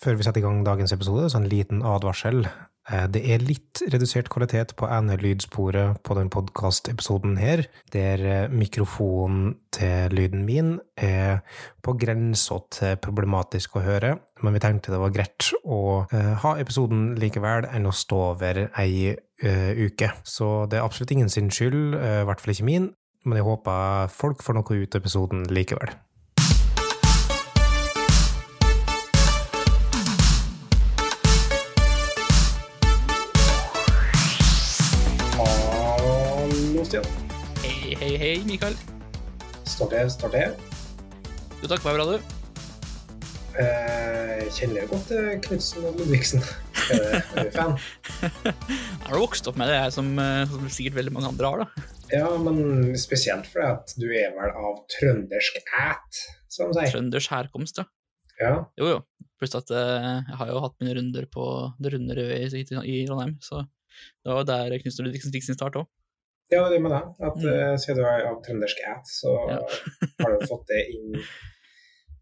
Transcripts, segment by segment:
før vi setter i gang dagens episode, så en liten advarsel. Eh, Det er litt redusert kvalitet på ene lydsporet på den podkastepisoden her, der eh, mikrofonen til lyden min er på grensa til problematisk å høre, men vi tenkte det var greit å eh, ha episoden likevel enn å stå over ei uke. Så det er absolutt ingen sin skyld, i hvert fall ikke min, men jeg håper folk får noe ut av episoden likevel. Mikael. Står det, står det. Du takker meg bra, du. Jeg kjenner godt til Knutsen og Ludvigsen. Er du, fan? Har du vokst opp med det, jeg som, eh, som sikkert veldig mange andre har, da? Ja, men spesielt fordi at du er vel av trøndersk æt, som de sier. Trøndersk herkomst, ja. Ja, Jo, jo. Pluss at eh, jeg har jo hatt mine runder på det runde røde i, Trondheim, så det var der Knutsen Ludvigsen fikk sin start òg. Ja det med jeg. At Mm. eh, siden du er av trøndersk æt, så Ja. har du fått det inn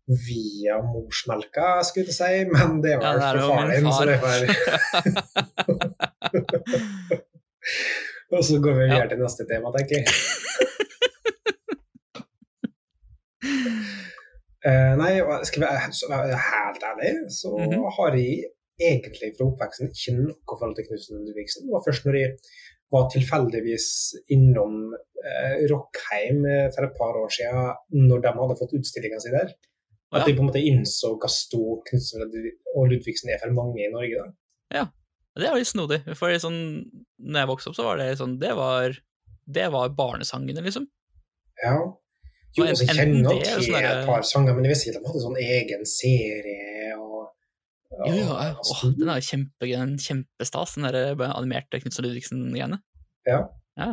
via morsmelka, skulle jeg si, men det Ja, var jo for faren din, så det var Og så går vi videre Ja. til neste tema, tenker jeg. uh, nei, skal jeg være helt ærlig, så Mhm. har jeg egentlig fra oppveksten ikke noe forhold til Knutsen Ludvigsen. Det var først når jeg var tilfeldigvis innom eh, Rockheim eh, for et par år siden, når de hadde fått utstillinga si der. At ja. de på en måte innså hva stor Knutsen og Ludvigsen er for mange i Norge. da. Det er litt snodig, for sånn, når jeg vokste opp, så var det sånn Det var, det var barnesangene, liksom. Ja. Jo, Og jeg kjenner det, til sånn et par sanger, men jeg visste ikke at de hadde sånn egen serie Jo, jo, ja. Åh, den er jo kjempe, en kjempestas, den der animerte Knutsen Ludvigsen-greiene. Ja. Ja.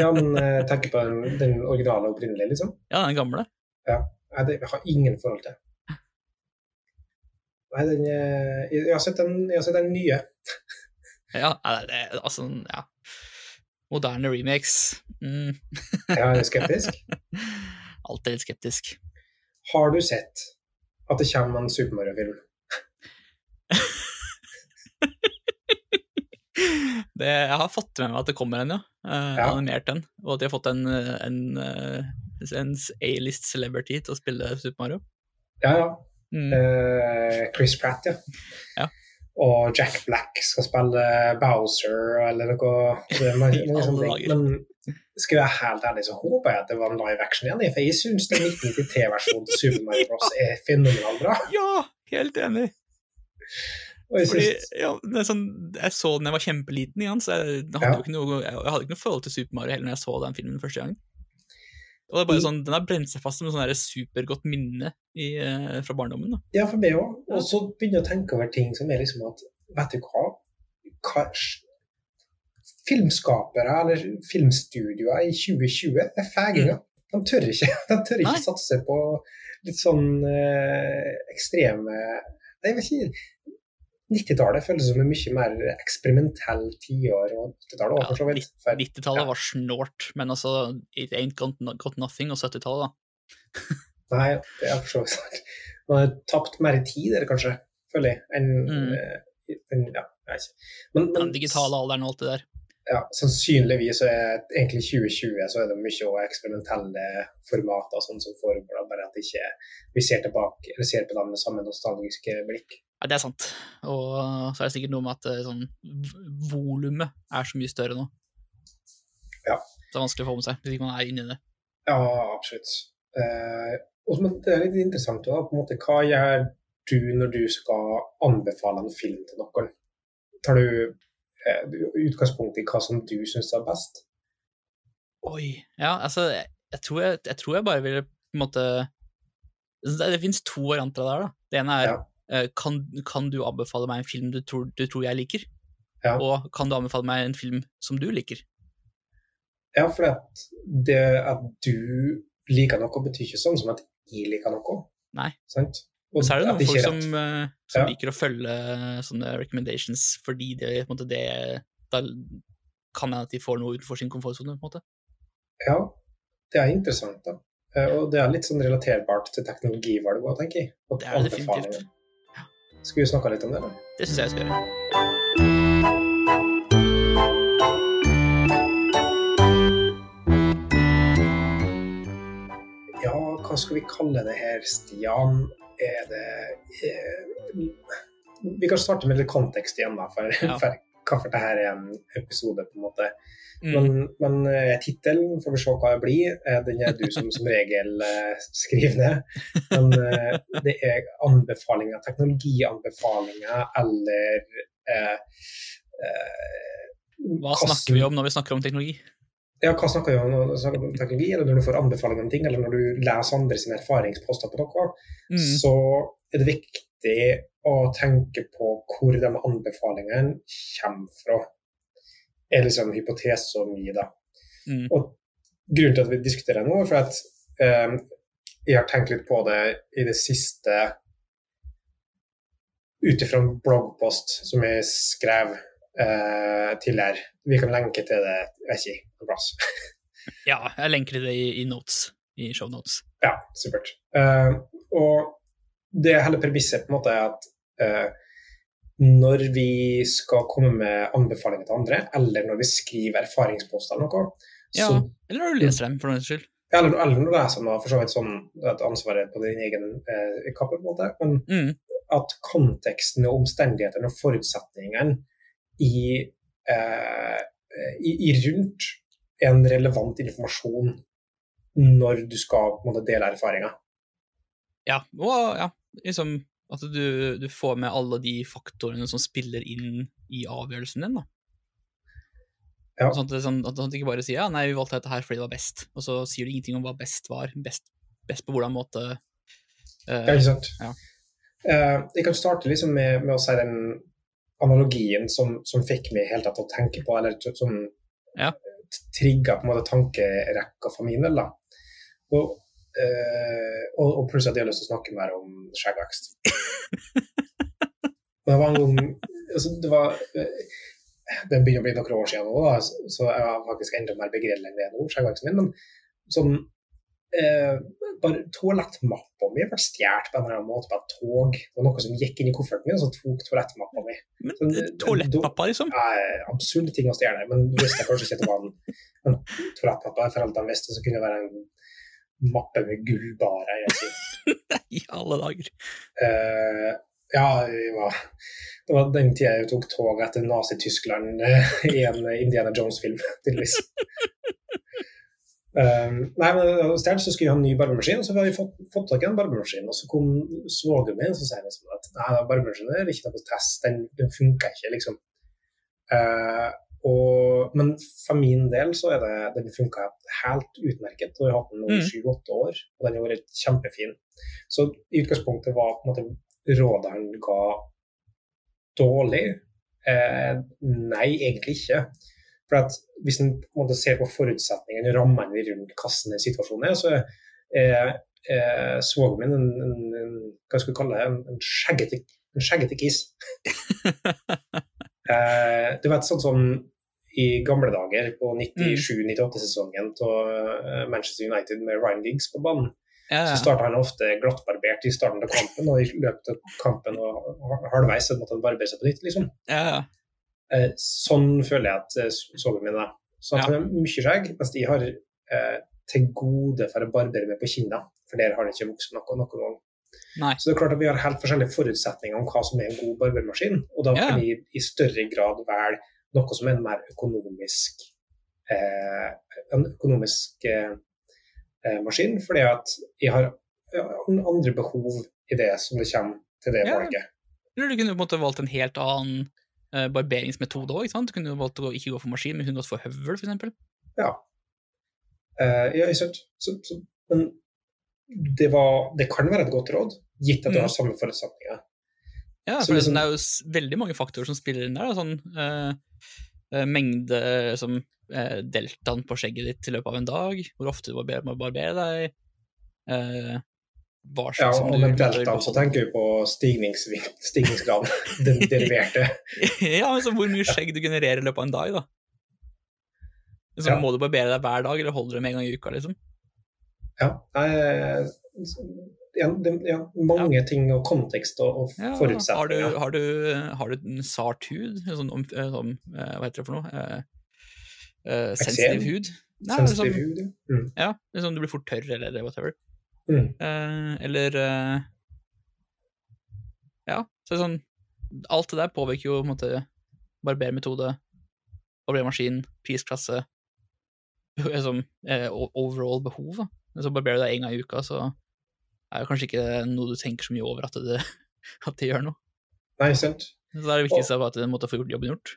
ja, men tenk på den, den originale opprinnelige, liksom. Ja, den gamle. Det jeg har ingen forhold til. Nei, den eh, Jeg har sett den, jeg har sett den nye. Ja, det, altså, ja. Moderne remakes. Mm. Jeg er skeptisk. Alltid litt skeptisk. Har du sett at det kommer en Super Mario-film? Det, jeg har fått med meg at det kommer en, ja. Uh, Ja. Animert en. Og at de har fått en, en, eh, en A-list celebrity til å spille Super Mario. Ja, ja. Mm. Uh, Chris Pratt, ja. Ja. Og Jack Black skal spille Bowser eller noe. Det sånne ting. Men skal jeg være helt ærlig, så håper jeg at det var en live action igjen. For jeg syns den 1993-versjonen til Super Mario Bros. er fenomenalt bra. Ja, helt enig! Jeg Fordi, ja, det sånn, jeg så den jeg var kjempeliten igjen, så jeg hadde, Ja. ikke noe, jeg hadde ikke noe forhold til Super Mario heller når jeg så den filmen første gang. Og det er bare sånn, Den har brent seg fast som et sånn supergodt minne i, eh, fra barndommen. da. ja, for meg òg. Og så begynner jeg å tenke over ting som er liksom at Vet du hva? hva filmskapere eller filmstudioer i 2020 er feginger. De tør ikke, de tør ikke Mm. Satse på litt sånn eh, ekstreme Jeg vet ikke 90-tallet føles som en mye mer eksperimentell tiår, og 80-tallet òg, Ja, for så vidt. 90-tallet ja. var snålt, men altså It ain't got, got nothing, og 70-tallet, da. Nei, det er for så vidt sant. Man har tapt mer tid, der, kanskje, føler jeg, enn Mm. en, ja, jeg vet ikke. Men, men Den digitale alderen og alt det der. Ja, sannsynligvis så er egentlig 2020 så er det mye eksperimentelle formater sånn som foregår, bare at ikke vi ser tilbake, eller ser på dem med samme nostalgiske blikk. Ja, det er sant. Og så er det sikkert noe med at eh, sånn volumet er så mye større nå. Ja. Det er vanskelig å få med seg hvis ikke man er inni det. Ja, absolutt. Eh, og, men det er litt interessant da, på en måte, hva gjør du når du skal anbefale en film til noen? Tar du utgangspunkt i hva som du syns er best? Oi. Ja, altså, jeg, jeg, tror jeg, jeg tror jeg bare ville på en måte Det, det finnes to varianter av det her, da. Det ene er Ja. eh, kan, kan du anbefale meg en film du tror, du tror jeg liker? Ja. Og kan du anbefale meg en film som du liker? Ja, for at det at du liker noe, betyr ikke sånn som at jeg liker noe. Nei. Sant? Og Så er det noen noen folk som, eh, som Ja. liker å følge sånne recommendations fordi det, på en måte, det Da kan hende at de får noe utenfor sin komfortsone, på en måte. Ja, det er interessant, da. Eh, Og det er litt sånn relaterbart til teknologivalg òg, tenker jeg. Og Det er definitivt. Ja. Skal vi snakke litt om det, eller? Det syns jeg vi skal gjøre. Ja, hva skal vi kalle det her, Stian? Er det eh, Vi kan starte med litt kontekst igjen, da, for, Ja. for hvorfor dette er en episode, på en måte. Mm. Men, men eh, tittelen, får vi se hva det blir, eh, den er du som som regel eh, skriver ned. Men det er anbefalinger, teknologianbefalinger eller eh, eh, Hva snakker vi om når vi snakker om teknologi? Ja, hva snakker vi om når vi snakker om teknologi, eller når du får anbefalinger om ting, eller når du leser andre sine erfaringsposter på noe, Mm. så er det viktig å tenke på hvor de anbefalingene kommer fra. Det er liksom hypotesen min, da. Mm. Og grunnen til at vi diskuterer det nå, er for at eh, jeg har tenkt litt på det i det siste ut ifra en bloggpost som jeg skrev eh, tidligere. Vi kan lenke til det, vet ikke, en plass. Ja, jeg lenker til det i, i notes. I show notes. Ja, supert. Eh, og det hele premisset på en måte er at eh, når vi skal komme med anbefalinger til andre, eller når vi skriver erfaringsposter eller noe, Ja, så eller når du leser dem, for noen skyld. eller, eller når du leser dem, for så vidt sånn at ansvaret på din egen eh, kappe, på en måte, men Mm. at konteksten og omstendighetene og forutsetningene i, eh, i, i rundt en relevant informasjon når du skal måte, dele erfaringa. Ja, og ja, liksom at du, du får med alle de faktorene som spiller inn i avgjørelsen din, da. Ja. Sånn at, sånn, at du ikke bare sier ja, nei, vi valgte dette her fordi det var best, og så sier du ingenting om hva best var. Best, best på hvordan måte Ja, eh, ikke sant? Ja. Uh, jeg kan starte liksom med, med å si den analogien som, som fikk meg helt til å tenke på, eller som Ja. trigga på en måte tankerekka for min del. da. Og, øh, og, og pluss at jeg lyst til å snakke mer om skjeggvekst. Men det var en gang altså, det, var, eh, det begynner å bli noen år siden nå, da, så jeg har faktisk enda mer begrell enn det nå, skjeggveksten min. Men sånn eh, bare Toalettmappa mi ble stjålet på en eller annen måte på et tog. Det var noe som gikk inn i kofferten min, og så tok toalettmappa mi. Men sånn, eh, eh, liksom? Eh, absurde ting å stjele, men du visste kanskje ikke at det var en, en toalettmappa. For alt de visste, så kunne det være en mappe med gullbarer. Jeg. I alle dager. Eh, ja, det var, det var den tida jeg tok tog etter Nazi-Tyskland eh, i en Indiana Jones-film, tydeligvis. Um, nei, men Hos stedet så skulle vi ha en ny barbemaskin, så vi har vi fått, fått tak i en barbemaskin. Og så kom svogeren min og han liksom at nei, barbemaskinen er ikke noe test, den, den funker ikke, liksom. Uh, og, men for min del så er det den funka helt utmerket, og jeg har hatt den nå i Mm. sju-åtte år, og den har vært kjempefin. Så i utgangspunktet var på en måte rådet han ga dårlig? Uh, nei, egentlig ikke. For hvis en ser på forutsetningene rammene rundt hvordan i situasjonen er, så er eh, svogeren min en, en, en, hva skal vi kalle det, en, en skjeggete en skjeggete kiss. eh, du vet sånn som i gamle dager, på 97-98-sesongen av Manchester United med Ryan Giggs på banen, Ja, så ja. starta han ofte glattbarbert i starten av kampen, og i løpet av kampen og halvveis så måtte han barbere seg på nytt, liksom. ja, ja. Eh, sånn føler jeg at eh, mine er. Så at Ja. har mye skjegg, mens de har eh, til gode for å barbere meg på kinna, for der har det ikke vokst noe noen gang. Nei. Så det er klart at vi har helt forskjellige forutsetninger om hva som er en god barbermaskin, og da kan vi i større grad velge noe som er en mer økonomisk eh, en økonomisk eh, eh, maskin, fordi at jeg har andre behov i det som det kommer til det Ja. valget. Eller du kunne på en måte valgt en helt annen eh, barberingsmetode òg. Du kunne jo valgt å ikke gå for maskin, men kunne gått for høvel, eksempel. Ja. Uh, ja, sant. Så, så, men det, var, det kan være et godt råd, gitt at du Mm. har samme forutsetninger. Ja, for liksom- det er jo veldig mange faktorer som spiller inn der. Sånn eh, mengde som deltaen på skjegget ditt i løpet av en dag, hvor ofte du barberer, må barbere deg, eh, hva Ja, som du med delta så tenker vi på stigningsgrad. Den deriverte. ja, altså hvor mye skjegg du genererer i løpet av en dag, da. Så Ja. Må du barbere deg hver dag, eller holder du med en gang i uka, liksom? Ja, ja, det, ja, mange ting og kontekst og, og Ja, har du, forutsetninger. har du, har du en sart hud? Sånn, om, eh, sånn, eh, hva heter det for noe? Eh, eh, sensitiv hud? Nei, Sensitiv liksom, hud. ja. Mm. ja, liksom du blir fort tørr eller whatever. Mm. Eh, eller eh, Ja, så det er sånn Alt det der påvirker jo på en måte barbermetode, barbermaskin, prisklasse liksom, eh, Overall behov. da. Så barberer du deg én gang i uka, så er det kanskje ikke noe du tenker så mye over at det, at det gjør noe. Nei, sant. Så det er det viktigste av at du måtte få gjort jobben gjort.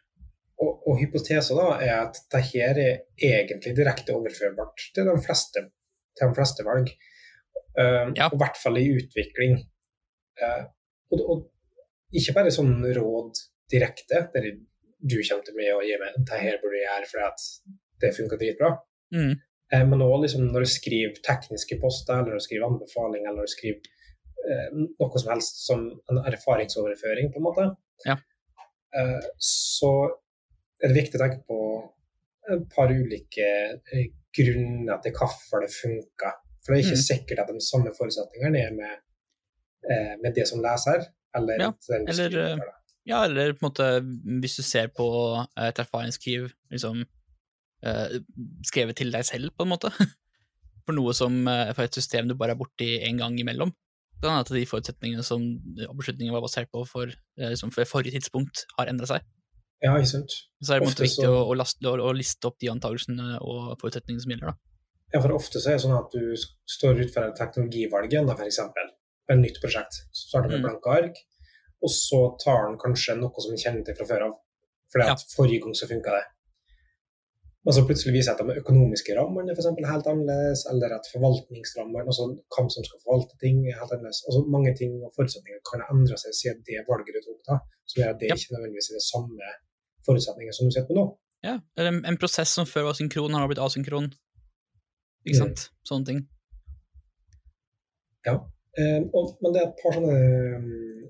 Og, og hypotesen da er at dette er egentlig direkte overførbart til de fleste, til de fleste valg. Eh, Ja. Og i hvert fall i utvikling. Eh, og, og ikke bare sånn råd direkte, der du kommer til meg og gir meg det her burde jeg gjøre fordi at det funker dritbra. Mm. Eh, men òg liksom når du skriver tekniske poster, eller når du skriver anbefaling, eller når du skriver eh, noe som helst som en erfaringsoverføring, på en måte, Ja. eh, så er det viktig å tenke på et par ulike grunner til hvorfor det funker. For det er ikke Mm. sikkert at de samme forutsetningene er med, eh, med det som leser, eller Ja, eller, eh. Ja, eller på en måte, hvis du ser på et erfaringsskriv liksom eh, skrevet til deg selv, på en måte, for noe som eh, for et system du bare er borti en gang imellom, Det kan hende at de forutsetningene som beslutningen var basert på for, eh, liksom for forrige tidspunkt, har endra seg. Ja, ikke sant. Så er det måte viktig så- å, å, laste, å, å liste opp de antakelsene og forutsetningene som gjelder. da. Ja, for ofte så er det sånn at du står ut for et teknologivalg igjen, da, for eksempel. På et nytt prosjekt. Så starter med Mm. blanke ark, og så tar den kanskje noe som den kjenner til fra før av. Fordi Ja. at forrige gang så funka det. Men så plutselig viser det at de økonomiske rammene er for eksempel helt annerledes, eller at forvaltningsrammene, altså hvem som skal forvalte ting, er helt annerledes. Altså mange ting og forutsetninger kan endre seg siden det valget du tok, da, som gjør at det Ja. ikke nødvendigvis er de samme forutsetninger som du sitter på nå. Ja, eller en, en prosess som før var synkron, har blitt asynkron. Ikke Mm. sant? Sånne ting. Ja, eh, og, men det er et par sånne mm,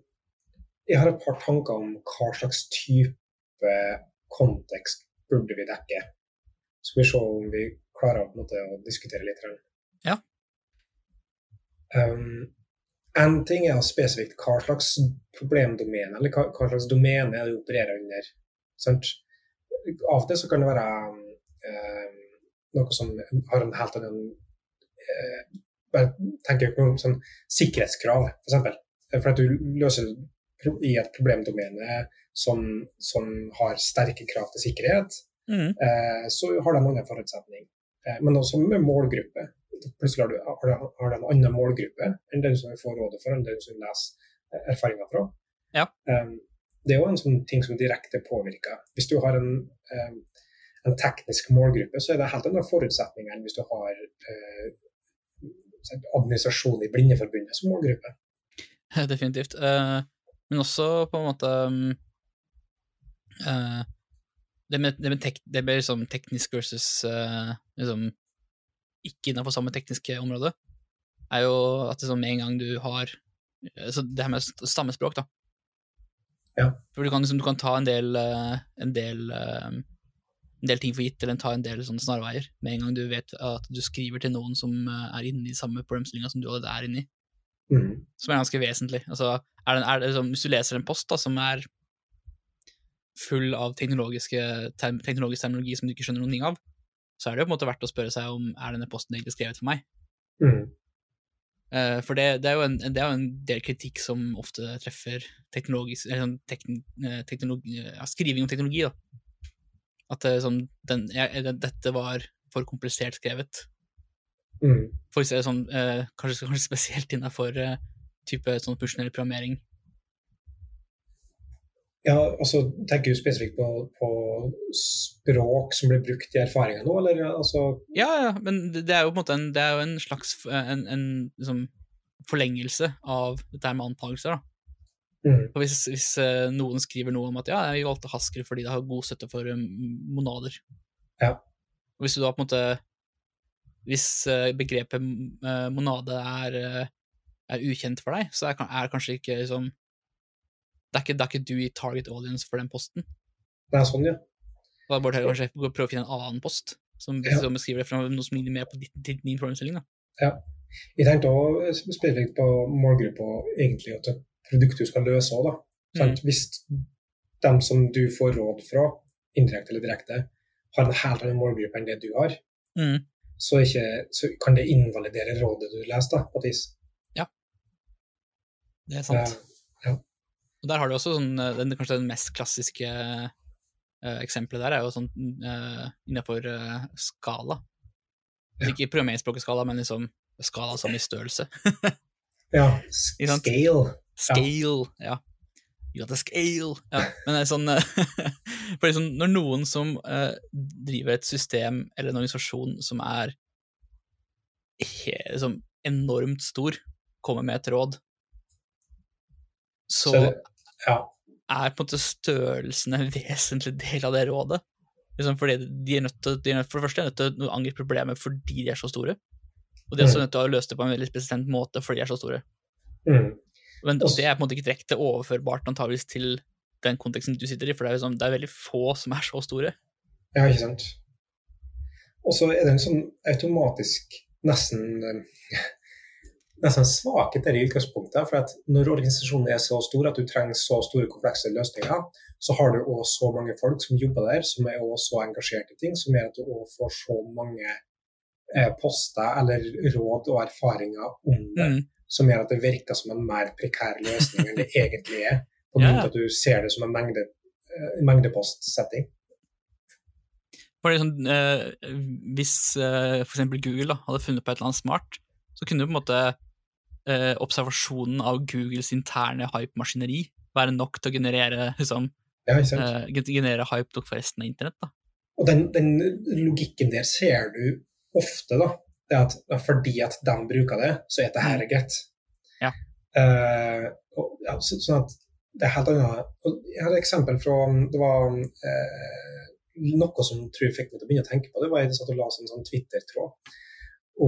Jeg har et par tanker om hva slags type kontekst burde vi dekke. Skal vi se om vi klarer en måte, å diskutere litt. Ja. Um, en ting er spesifikt hva slags problemdomene eller hva, hva slags domene du opererer under. Sant? Av og til så kan det være um, noe som har en helt annen eh, bare tenker på sånn sikkerhetskrav, f.eks. For, for at du løser i et problemdomene som, som har sterke krav til sikkerhet, Mm. eh, så har de en annen forutsetning. Eh, men også med målgruppe. Plutselig har du, har du, har du en annen målgruppe enn den som du får rådet for, enn den som du leser eh, erfaringer fra. Ja. Eh, det er jo en sånn ting som direkte påvirker. Hvis du har en, eh, en teknisk målgruppe, så er det helt andre forutsetninger enn hvis du har eh, administrasjon i Blindeforbundet som målgruppe. Definitivt. Eh, men også på en måte um, eh, Det med, det med, tek, det med liksom teknisk versus eh, liksom ikke innenfor samme tekniske område, er jo at liksom med en gang du har så Det her med st- stammespråk, da. Ja. For du kan, liksom, du kan ta en del, eh, en del eh, en del ting for gitt, eller ta en del sånne snarveier, med en gang du vet at du skriver til noen som eh, er inne i samme problemstillinga som du allerede er inne i Mm. som er ganske vesentlig. Altså, er det, er det liksom, hvis du leser en post da, som er full av teknologisk terminologi som du ikke skjønner noen ting av, så er det jo på en måte verdt å spørre seg om er denne posten egentlig skrevet for meg. Mm. Uh, for det, det, er en, det er jo en del kritikk som ofte treffer teknologisk, eller sånn tekn, eh, teknologi, ja, skriving om teknologi. da. At det, sånn, den, jeg, dette var for komplisert skrevet. Mm. For det sånn, eh, kanskje, kanskje spesielt innafor eh, type sånn funksjonell programmering. Ja, altså Tenker du spesifikt på, på språk som blir brukt i erfaringa nå, eller altså Ja, ja, men det, er jo på en måte en, det er jo en slags en, en liksom, forlengelse av dette med antakelser. da. Mm. Og hvis, hvis eh, noen skriver noe om at ja, jeg valgte Haskell fordi det har god støtte for um, monader, Ja. og hvis du da på en måte Hvis eh, begrepet eh, monade er, eh, er ukjent for deg, så er, er kanskje ikke liksom det er ikke, det er ikke du i target audience for den posten. Det er sånn, ja. Da bør jeg kanskje prøve å finne en annen post som, Ja. som beskriver det fra noe som ligner mer på ditt, din, din problemstilling. da. Ja. Jeg tenkte å spille litt på målgruppa egentlig og til produkt du skal løse òg, da. Hvis dem som du får råd fra, indirekte eller direkte, har en helt annen målgruppe enn det du har, Mm. så, ikke, så kan det invalidere rådet du leser, på et vis. Ja, Det er sant. Eh, Og der har du også sånn, eh, den, kanskje den mest klassiske uh, eksempelet der er jo sånn uh, innenfor uh, skala. Ja. Ikke programmeringsspråket skala, men liksom skala som i størrelse. ja. Scale. Scale, ja. You got the scale. Ja, men det er sånn eh, For liksom, når noen som uh, driver et system eller en organisasjon som er liksom, enormt stor, kommer med et råd, så Så ja. er på en måte størrelsen en vesentlig del av det rådet. Liksom fordi de er nødt til, de er nødt, For det første er nødt til å angripe problemet fordi de er så store. Og de er også Mm. nødt til å løse det på en veldig spesiell måte fordi de er så store. Mm. Men det er på en måte ikke direkte overførbart antageligvis til den konteksten du sitter i, for det er, liksom, det er veldig få som er så store. Ja, ikke sant. Og så er det en sånn automatisk nesten eh, nesten svakhet der i utgangspunktet. For at når organisasjonen er så stor at du trenger så store, komplekse løsninger, så har du òg så mange folk som jobber der, som er også så engasjert i ting, som gjør at du òg får så mange eh, poster eller råd og erfaringer om det, Mm. Som gjør at det virker som en mer prekær løsning enn det egentlig er. På grunn av at du ser det som en mengde, eh, mengdepostsetting. Fordi sånn, eh, Hvis eh, for eksempel Google da, hadde funnet på et eller annet smart, så kunne jo på en måte eh, observasjonen av Googles interne hype-maskineri være nok til å generere, liksom, Ja, eh, generere hype nok for resten av internett. da. Og den, den logikken der ser du ofte, da. Det er at fordi at de bruker det, så er det her greit. Ja. Uh, og, ja, så, sånn at det er helt annet. Og jeg har et eksempel fra Det var uh, noe som tror fikk meg til å begynne å tenke på det. var Jeg satt og la en sånn Twitter-tråd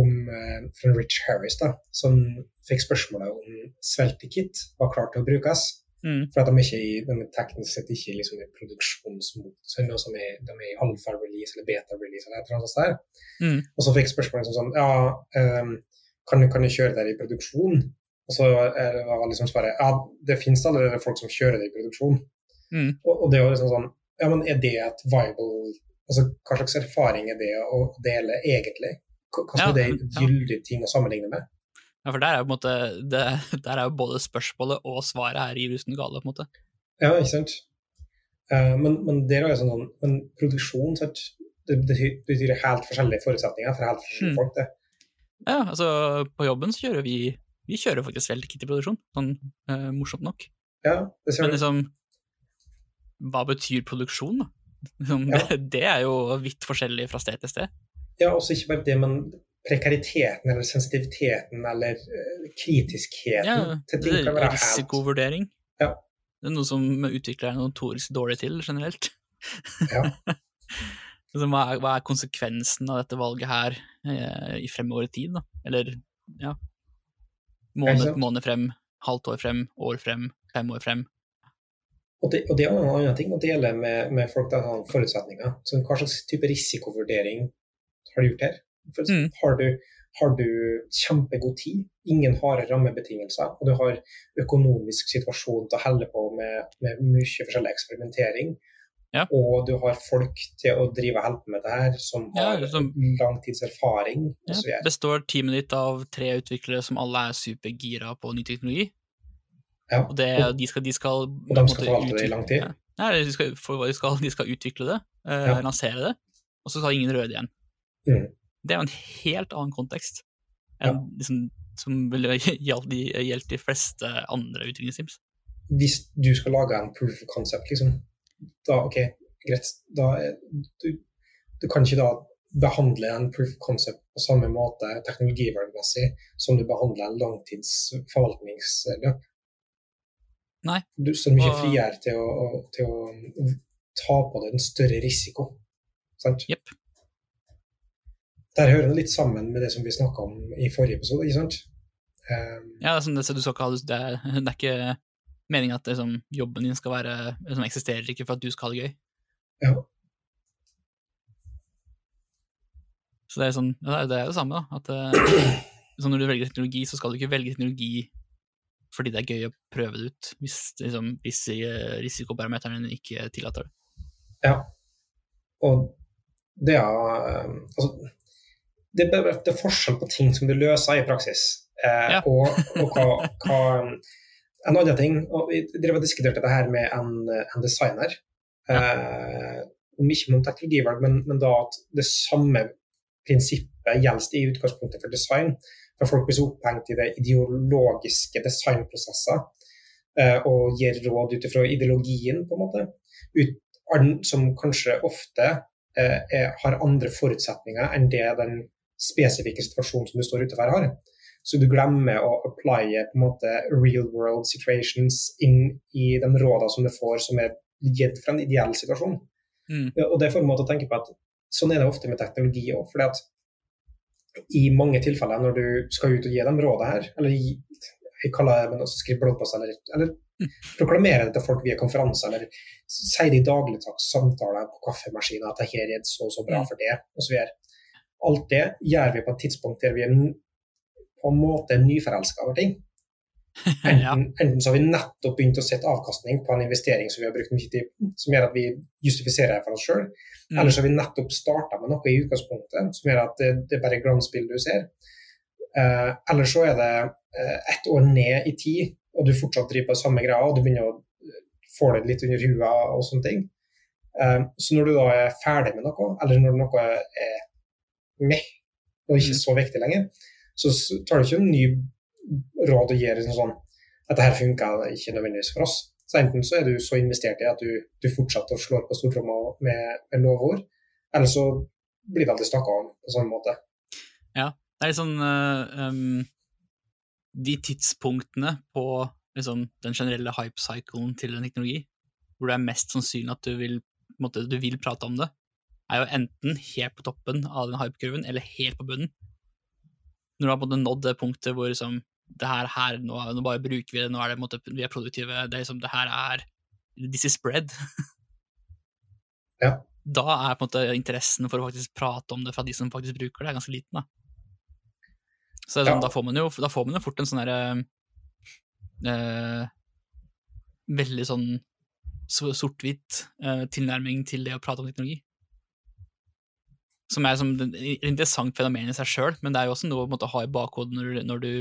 om uh, fra Rich Harris, da, som fikk spørsmålet om Sveltekit var klart til å brukes. Mm. For at de, ikke de er teknisk sett ikke liksom i produksjonsmodus, så som er, de er i alfa-release eller beta-release eller et eller annet sånt. der. Mm. Og så fikk jeg spørsmålet sånn sånn Ja, um, kan, kan du kjøre det i produksjon? Og så er det- var liksom svaret ja, det finnes allerede folk som kjører det i produksjon. Mm. Og, og det var liksom sånn Ja, men er det et viable Altså, hva slags erfaring er det å dele egentlig? Hva, hva er det gyldig ting å sammenligne med? Ja, for der er jo på en måte det, der er jo både spørsmålet og svaret her i rusen gale, på en måte. Ja, ikke sant? Uh, men, men det er jo sånn Men produksjon sant? Det betyr, helt forskjellige forutsetninger for helt forskjellige Mm. folk. det. Ja, altså, på jobben så kjører vi vi kjører faktisk veldig i produksjon, sånn uh, morsomt nok. Ja, det ser Men liksom, hva betyr produksjon, da? Liksom, Ja. det, det er jo vidt forskjellig fra sted til sted. Ja, også ikke bare det, men prekariteten eller sensitiviteten eller eh, kritiskheten Ja, til ting kan være er risikovurdering. Ja. Det er noe som utviklere er notorisk dårlig til, generelt. Ja. Altså, hva, er, hva er konsekvensen av dette valget her eh, i fremover i tid, da? Eller, ja Måned, sant? måned frem, halvt år frem, år frem, fem år frem. Og det, og det er en annen ting å dele med, med folk der har forutsetninger. Så hva slags type risikovurdering har du gjort her? For, Mm. har, du, har du kjempegod tid, ingen harde rammebetingelser, og du har økonomisk situasjon til å helle på med, med mye forskjellig eksperimentering, Ja. og du har folk til å drive og hjelpe med det her som Ja, har liksom- langtidserfaring Ja, osv. består teamet ditt av tre utviklere som alle er supergira på ny teknologi, Ja. og, det, de skal, de skal, og de skal forvalte det i lang tid. Ja. Nei, de skal, for, de, skal, de skal utvikle det, eh, Ja. lansere det, og så skal ingen røde igjen. Mm. Det er jo en helt annen kontekst enn liksom, som ville gjeldt de, fleste andre utviklingsteams. Hvis du skal lage en proof of concept, liksom, da ok, greit. Da er, du, du kan ikke da behandle en proof of concept på samme måte teknologiverdimessig som du behandler en langtidsforvaltningsløp. Nei. Du står mye friere til å- til å ta på deg en større risiko. Sant? Jepp. Der hører det litt sammen med det som vi snakka om i forrige episode, ikke sant? Um, Ja, det det, ikke ha det, det, er, er ikke meningen at liksom, jobben din skal være liksom, eksisterer ikke for at du skal ha det gøy. Ja. Så det er sånn, ja, det er det samme, da. At eh, så når du velger teknologi, så skal du ikke velge teknologi fordi det er gøy å prøve det ut, hvis, liksom, hvis eh, risikoparameterne ikke tillater det. Ja. Og det er altså, det, det er forskjell på ting som du løser i praksis, eh, Ja. og, og hva, hva En annen ting og Vi drev og diskuterte dette her med en, en designer. Eh, om ikke noen teknologivalg, men, men da at det samme prinsippet gjelder i utgangspunktet for design. For folk blir så opphengt i det ideologiske designprosesser eh, og gir råd ut ifra ideologien, på en måte. Ut, som kanskje ofte eh, er, har andre forutsetninger enn det den spesifikke situasjonen som du står utenfor har. Så du glemmer å applye på en måte real world situations inn i de rådene som du får som er gitt fra en ideell situasjon. Mm. Og det får en måte å tenke på at sånn er det ofte med teknologi òg. fordi at i mange tilfeller når du skal ut og gi dem rådet her, eller gi, jeg kaller det men også skrive bloggpost, eller, eller proklamere det til folk via konferanser, eller si det i dagligdags samtaler på kaffemaskiner at det her er så og så bra for det, osv. Alt det gjør vi på et tidspunkt der vi er på en måte nyforelska over ting. Enten, enten så har vi nettopp begynt å sette avkastning på en investering som vi har brukt mye tid på, som gjør at vi justifiserer det for oss sjøl, Mm. eller så har vi nettopp starta med noe i utgangspunktet som gjør at det, det er bare glansbildet du ser. Uh, eller så er det uh, ett år ned i tid, og du fortsatt driver på samme greia, og du begynner å eh, få det litt under huet og sånne ting. Uh, så når du da er ferdig med noe, eller når noe er meh og ikke Mm. så viktig lenger, så tar du ikke en ny råd og gir liksom sånn Dette her funka ikke nødvendigvis for oss. Så enten så er du så investert i at du, du fortsetter å slå på stortromma med, med lovord, eller så blir det alltid snakka om på samme måte. Ja, Det er litt sånn uh, um, De tidspunktene på liksom, den generelle hype-cyclen til en teknologi, hvor det er mest sannsynlig at du vil, måte, du vil prate om det, er jo enten helt på toppen av den hype-kurven, eller helt på bunnen. Når du har på en måte nådd det punktet hvor liksom, det her, her nå, nå bare bruker vi det, nå er det måte, vi er produktive, det er liksom, det her er This is spread. Ja. Da er på en måte interessen for å faktisk prate om det fra de som faktisk bruker det, ganske liten. da. Så er sånn, Ja. da, får man jo, da får man jo fort en sånn derre eh, Veldig sånn sort-hvitt eh, tilnærming til det å prate om teknologi. Som er som et interessant fenomen i seg sjøl, men det er jo også noe å ha i bakhodet når, du- når du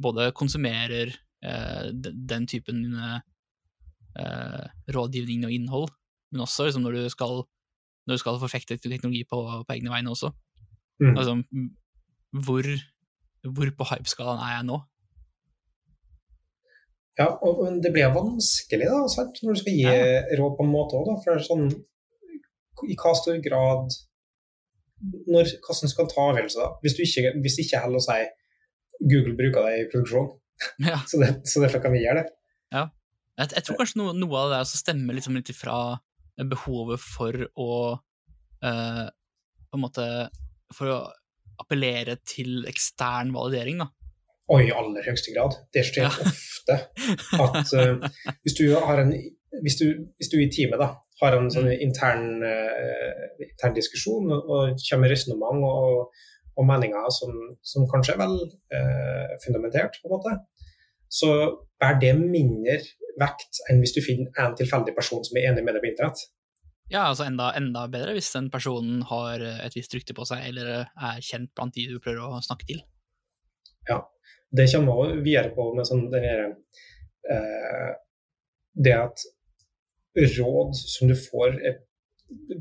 både konsumerer eh, den, typen eh, rådgivning og innhold, men også liksom, når du skal når du skal forfekte teknologi på, på egne vegne også. Mm. Altså, hvor, hvor på hypeskalaen er jeg nå? Ja, og men det blir vanskelig da, sant? når du skal gi Ja. råd på en måte òg. For det er sånn, I hva stor grad når, kassen skal ta avgjørelser? da? Hvis du ikke, hvis ikke heller å si Google bruker det i produksjon, Ja. så, det, så derfor kan vi gjøre det. Jeg, jeg tror kanskje noe, noe av det der stemmer liksom litt ifra behovet for å eh, på en måte For å appellere til ekstern validering, da. Og i aller høyeste grad. Det skjer Ja. ofte at uh, hvis, du har en, hvis, du, hvis du i teamet da, har en sånn intern, uh, intern diskusjon og, og kommer med resonnement og, og meninger som, som kanskje er vel uh, fundamentert, på en måte, så bærer det mindre vekt enn hvis du finner en tilfeldig person som er enig med deg på internett. Ja, altså enda, enda bedre hvis den personen har et visst rykte på seg, eller er kjent blant de du prøver å snakke til. Ja, Det kommer også videre på med sånn den eh, Det at råd som du får, er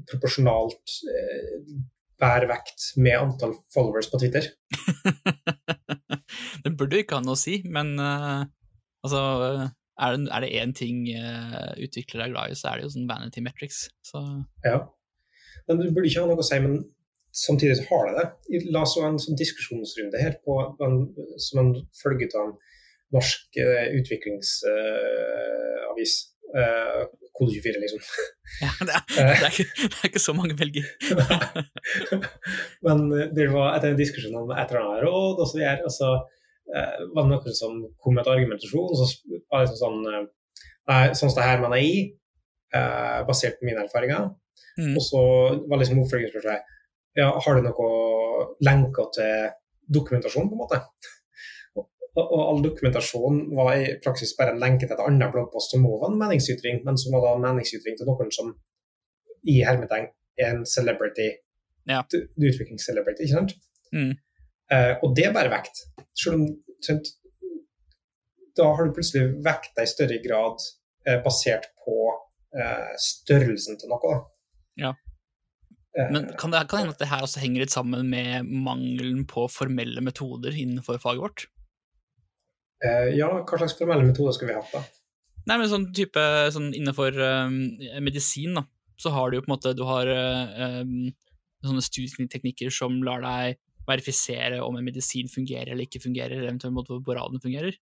proporsjonalt eh, vekt med antall followers på Twitter. det burde ikke ha noe å si, men uh, altså er det, er det én ting uh, utviklere er glad i, så er det jo sånn vanity metrics. Så Ja. Men det burde ikke ha noe å si, men samtidig så har det det. La oss ha en sånn diskusjonsrunde her på en, som en følge av en norsk uh, utviklingsavis. Eh, kode 24, liksom. ja, det er, det er, ikke, det er ikke så mange velger. Men eh, det var etter en diskusjon om et eller annet råd, og så, videre, og så eh, var det noen som kom med et argumentasjon, og så var det liksom sånn eh, Nei, sånn som det her mener jeg, eh, basert på mine erfaringer. Mm. Og så var liksom oppfølgingsspørsmålet ja, har du noe lenker til dokumentasjon, på en måte. Og, all dokumentasjon var i praksis bare en lenke til et annet bloggpost som også var en meningsytring, men som var da en meningsytring til noen som i hermetegn er en celebrity, Ja. utviklingscelebrity, ikke sant? Mm. Eh, og det er bare vekt. Selv om sant, Da har du plutselig vekta i større grad eh, basert på eh, størrelsen til noe. da. Ja. Men kan det kan hende at det her også henger litt sammen med mangelen på formelle metoder innenfor faget vårt? Eh, ja, hva slags formelle metoder skulle vi hatt, da? Nei, men sånn type sånn innenfor um, medisin, da, så har du jo på en måte Du har um, sånne studieteknikker som lar deg verifisere om en medisin fungerer eller ikke fungerer, eventuelt måte hvor bra den fungerer.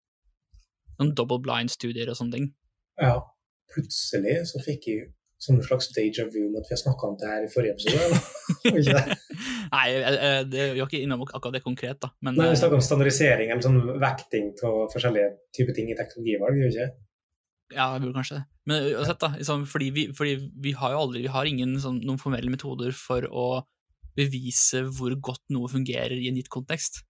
Noen double blind-studier og sånne ting. Ja, plutselig så fikk jeg sånn slags deja vu med at vi har snakka om det her i forrige episode. Nei, vi har ikke innom akkurat det konkret, da, men Nei, Vi snakker om standardisering eller sånn vekting av forskjellige typer ting i teknologivalg, gjør vi ikke? Ja, jeg burde kanskje det. Men uansett, da. Liksom, fordi vi, fordi vi har jo aldri Vi har ingen sånn, noen formelle metoder for å bevise hvor godt noe fungerer i en gitt kontekst.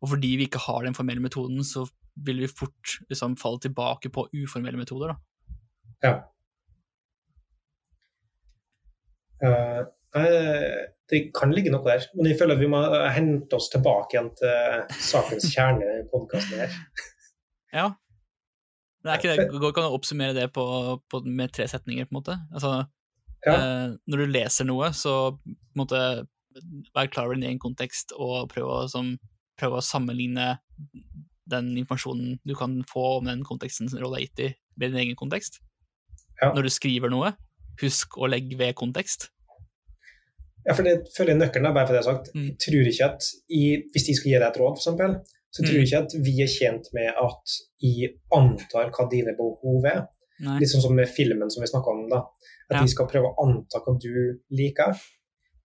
Og fordi vi ikke har den formelle metoden, så vil vi fort liksom, falle tilbake på uformelle metoder, da. Ja. Eh, eh, det kan ligge noe der, men jeg føler at vi må hente oss tilbake igjen til sakens kjerne i podkasten her. Ja. Det er ikke det, går ikke an å oppsummere det på, på, med tre setninger, på en måte. Altså, Ja. eh, når du leser noe, så måte, vær klar over din egen kontekst, og prøve å, som, prøv å sammenligne den informasjonen du kan få om den konteksten som rolla er gitt i, med din egen kontekst. Ja. Når du skriver noe, husk å legge ved kontekst. Ja, for det føler jeg nøkkelen er bare for det jeg har sagt. Mm. Jeg tror ikke at i, Hvis de skal gi deg et råd, f.eks., så tror Mm. jeg ikke at vi er tjent med at jeg antar hva dine behov er. Nei. Litt sånn som med filmen som vi snakka om, da. At Ja. de skal prøve å anta hva du liker.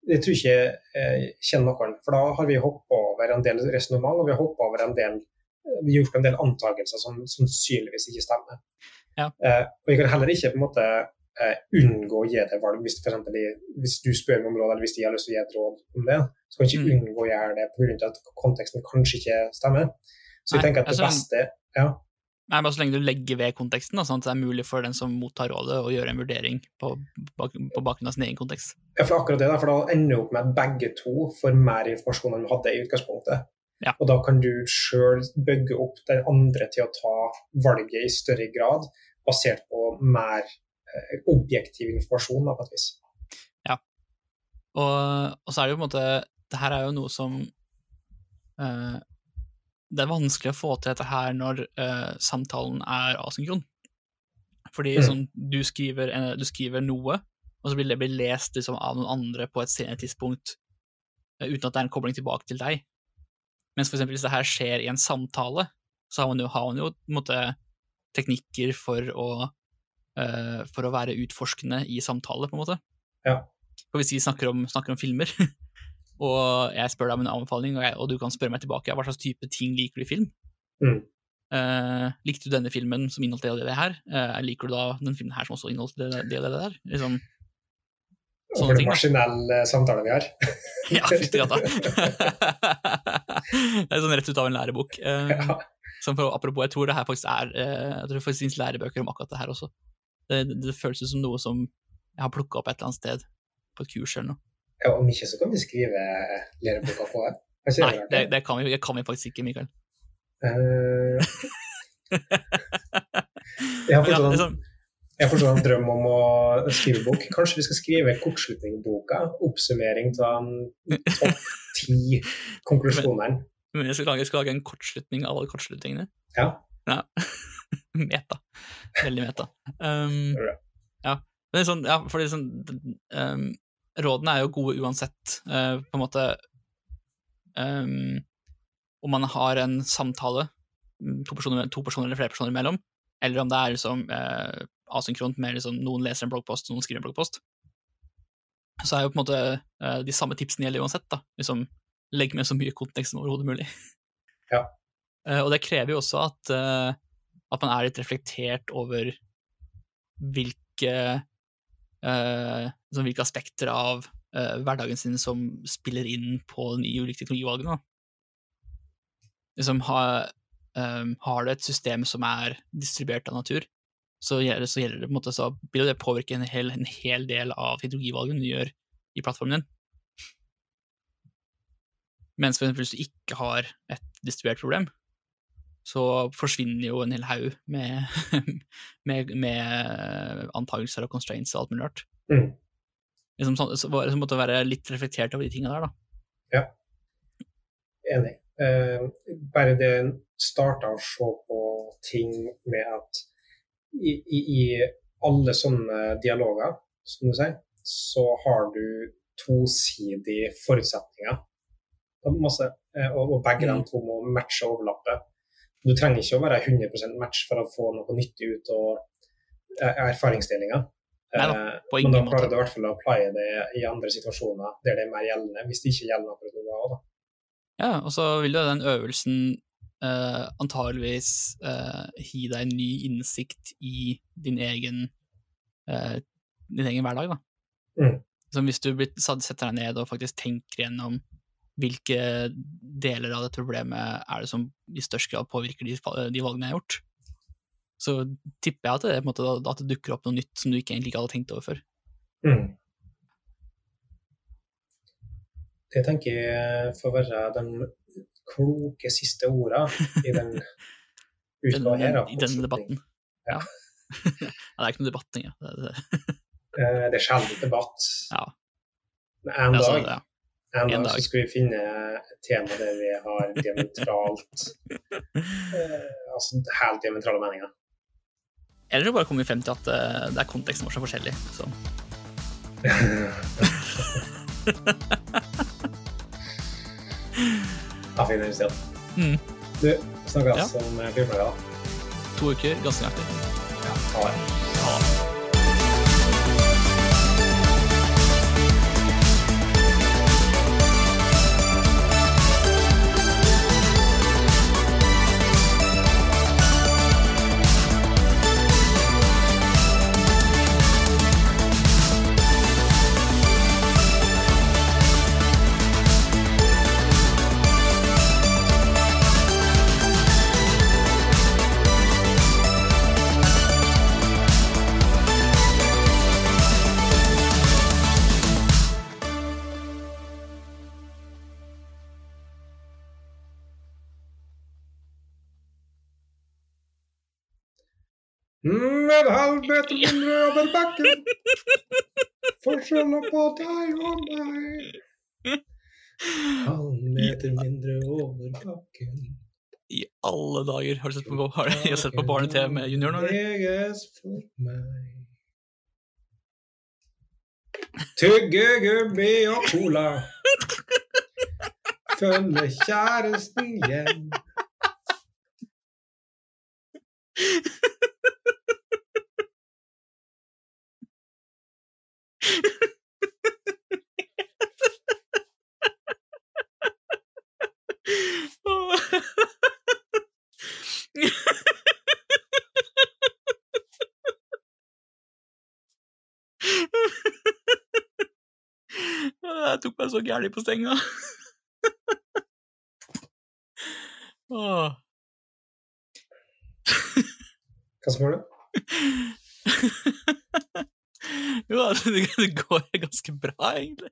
Det tror jeg ikke jeg kjenner noen. For da har vi hoppa over en del resonnement, og vi har hoppa over en del vi har gjort en del antakelser som sannsynligvis ikke stemmer. Ja. Eh, og jeg kan heller ikke på en måte eh, unngå å gi deg valg hvis, eksempel, hvis du spør meg om råd, eller hvis de har lyst til å gi et råd om det. Så kan du ikke Mm. unngå å gjøre det pga. at konteksten kanskje ikke stemmer. Så jeg Nei, tenker at det altså- beste ja, Nei, bare så lenge du legger ved konteksten, da, sånn at det er mulig for den som mottar rådet, å gjøre en vurdering på, bak, på bakgrunn av sin egen kontekst. Ja, for akkurat det, da, for da ender det opp med at begge to får mer informasjon enn du hadde i utgangspunktet. Ja. Og da kan du sjøl bygge opp den andre til å ta valget i større grad, basert på mer objektiv informasjon, da, på et vis. Og, og så er det jo på en måte Det her er jo noe som eh, Det er vanskelig å få til dette her når eh, samtalen er asynkron. Fordi Mm. sånn, du, skriver, du skriver noe, og så blir det lest liksom, av noen andre på et senere tidspunkt eh, uten at det er en kobling tilbake til deg. Mens for eksempel hvis det her skjer i en samtale, så har man jo, har man jo måte, teknikker for å, eh, for å være utforskende i samtale, på en måte. Ja. For hvis vi snakker om, snakker om filmer, og jeg spør deg om en anbefaling, og, jeg, og du kan spørre meg tilbake hva slags type ting liker du i film? Mm. Uh, likte du denne filmen som inneholdt det og det, det her? Uh, liker du da den filmen her som også inneholdt det, det og det, det der? Liksom, Sånne for en maskinell eh, samtale vi har. ja, fytti gata. det er sånn rett ut av en lærebok. Uh, Ja. for, apropos, jeg tror det her faktisk er eh, Jeg tror det faktisk finnes lærebøker om akkurat det her også. Det, det, føles ut som noe som jeg har plukka opp et eller annet sted på et kurs eller noe. ja, om ikke så kan vi skrive læreboka på det. Nei, det, det, kan vi, det kan vi faktisk ikke, Mikael. Uh... jeg har ja, fortsatt en liksom, Jeg har en drøm om å skrive bok. Kanskje vi skal skrive kortslutningboka? Oppsummering av topp ti konklusjonene. men jeg skal, lage, jeg skal lage en kortslutning av alle kortslutningene. Ja. Ja. meta. Veldig meta. Um, ja. Men sånn, ja, fordi sånn, um, rådene er jo gode uansett, uh, på en måte um, Om man har en samtale mm, to personer, to personer eller flere personer imellom, eller om det er liksom uh, asynkront med liksom, noen leser en bloggpost, noen skriver en bloggpost, så er jo på en måte uh, de samme tipsene gjelder uansett. da, liksom Legg med så mye kontekst som overhodet mulig. Ja. Eh, og det krever jo også at, eh, at man er litt reflektert over hvilke eh, liksom hvilke aspekter av eh, hverdagen sin som spiller inn på de ulike teknologivalgene. liksom har, um, har du et system som er distribuert av natur, så gjelder, så gjelder det måte, så vil det påvirke en hel, en hel del av teknologivalgene du gjør i plattformen din. Mens for eksempel hvis du ikke har et distribuert problem, så forsvinner jo en hel haug med, med, med antakelser og constraints og alt mulig rart. Mm. Liksom, sånn- så, så måtte være litt reflektert over de tingene der, da. Ja, Enig. Eh, bare det starta å se på ting med at i, i, i alle sånne dialoger, som du sier, så har du tosidige forutsetninger. Masse, eh, og, og begge Mm. de to må matche og overlappe. Du trenger ikke å være 100% match for å få noe nyttig ut av eh, erfaringsdelinga. Eh, på men da klarer du i hvert fall å applye det i andre situasjoner der det er mer gjeldende, hvis det ikke gjelder akkurat nå. Da. Ja, og så vil jo den øvelsen eh, antageligvis eh, gi deg en ny innsikt i din egen, eh, din egen hverdag, da. Mm. Så hvis du blir, setter deg ned og faktisk tenker gjennom hvilke deler av dette problemet er det som i størst grad påvirker de, de valgene jeg har gjort, så tipper jeg at det, måte, at det dukker opp noe nytt som du ikke egentlig ikke hadde tenkt over før. Mm. Det tenker jeg får være de kloke siste orda i den utgaven her. I denne debatten. Ja. ja, det er ikke noe debatt engang. Det, det, Eh, Det er sjelden debatt. Ja. Men en dag. En dag, dag. skal vi finne et tema der vi har diametralt eh, Altså helt diametrale meninger. Eller så bare kommer vi frem til at uh, det er konteksten vår som er forskjellig. Så. Ja, fin historie. Mm. Du, snakkes Ja. om 14 da. To uker, ganske nøyaktig. Ja, ha det. Ha det. Mm, halv halvmeter mindre over bakken. Forskjellen på deg og meg. Halvmeter mindre over bakken. I alle dager, har du sett på, har du sett på barne-TV med junior nå? eller? Leges for meg. Tyggegummi og cola. Følge kjæresten hjem. Jeg tok meg så gæli på senga. Åh. Hva som var det? Jo det går ganske bra, egentlig.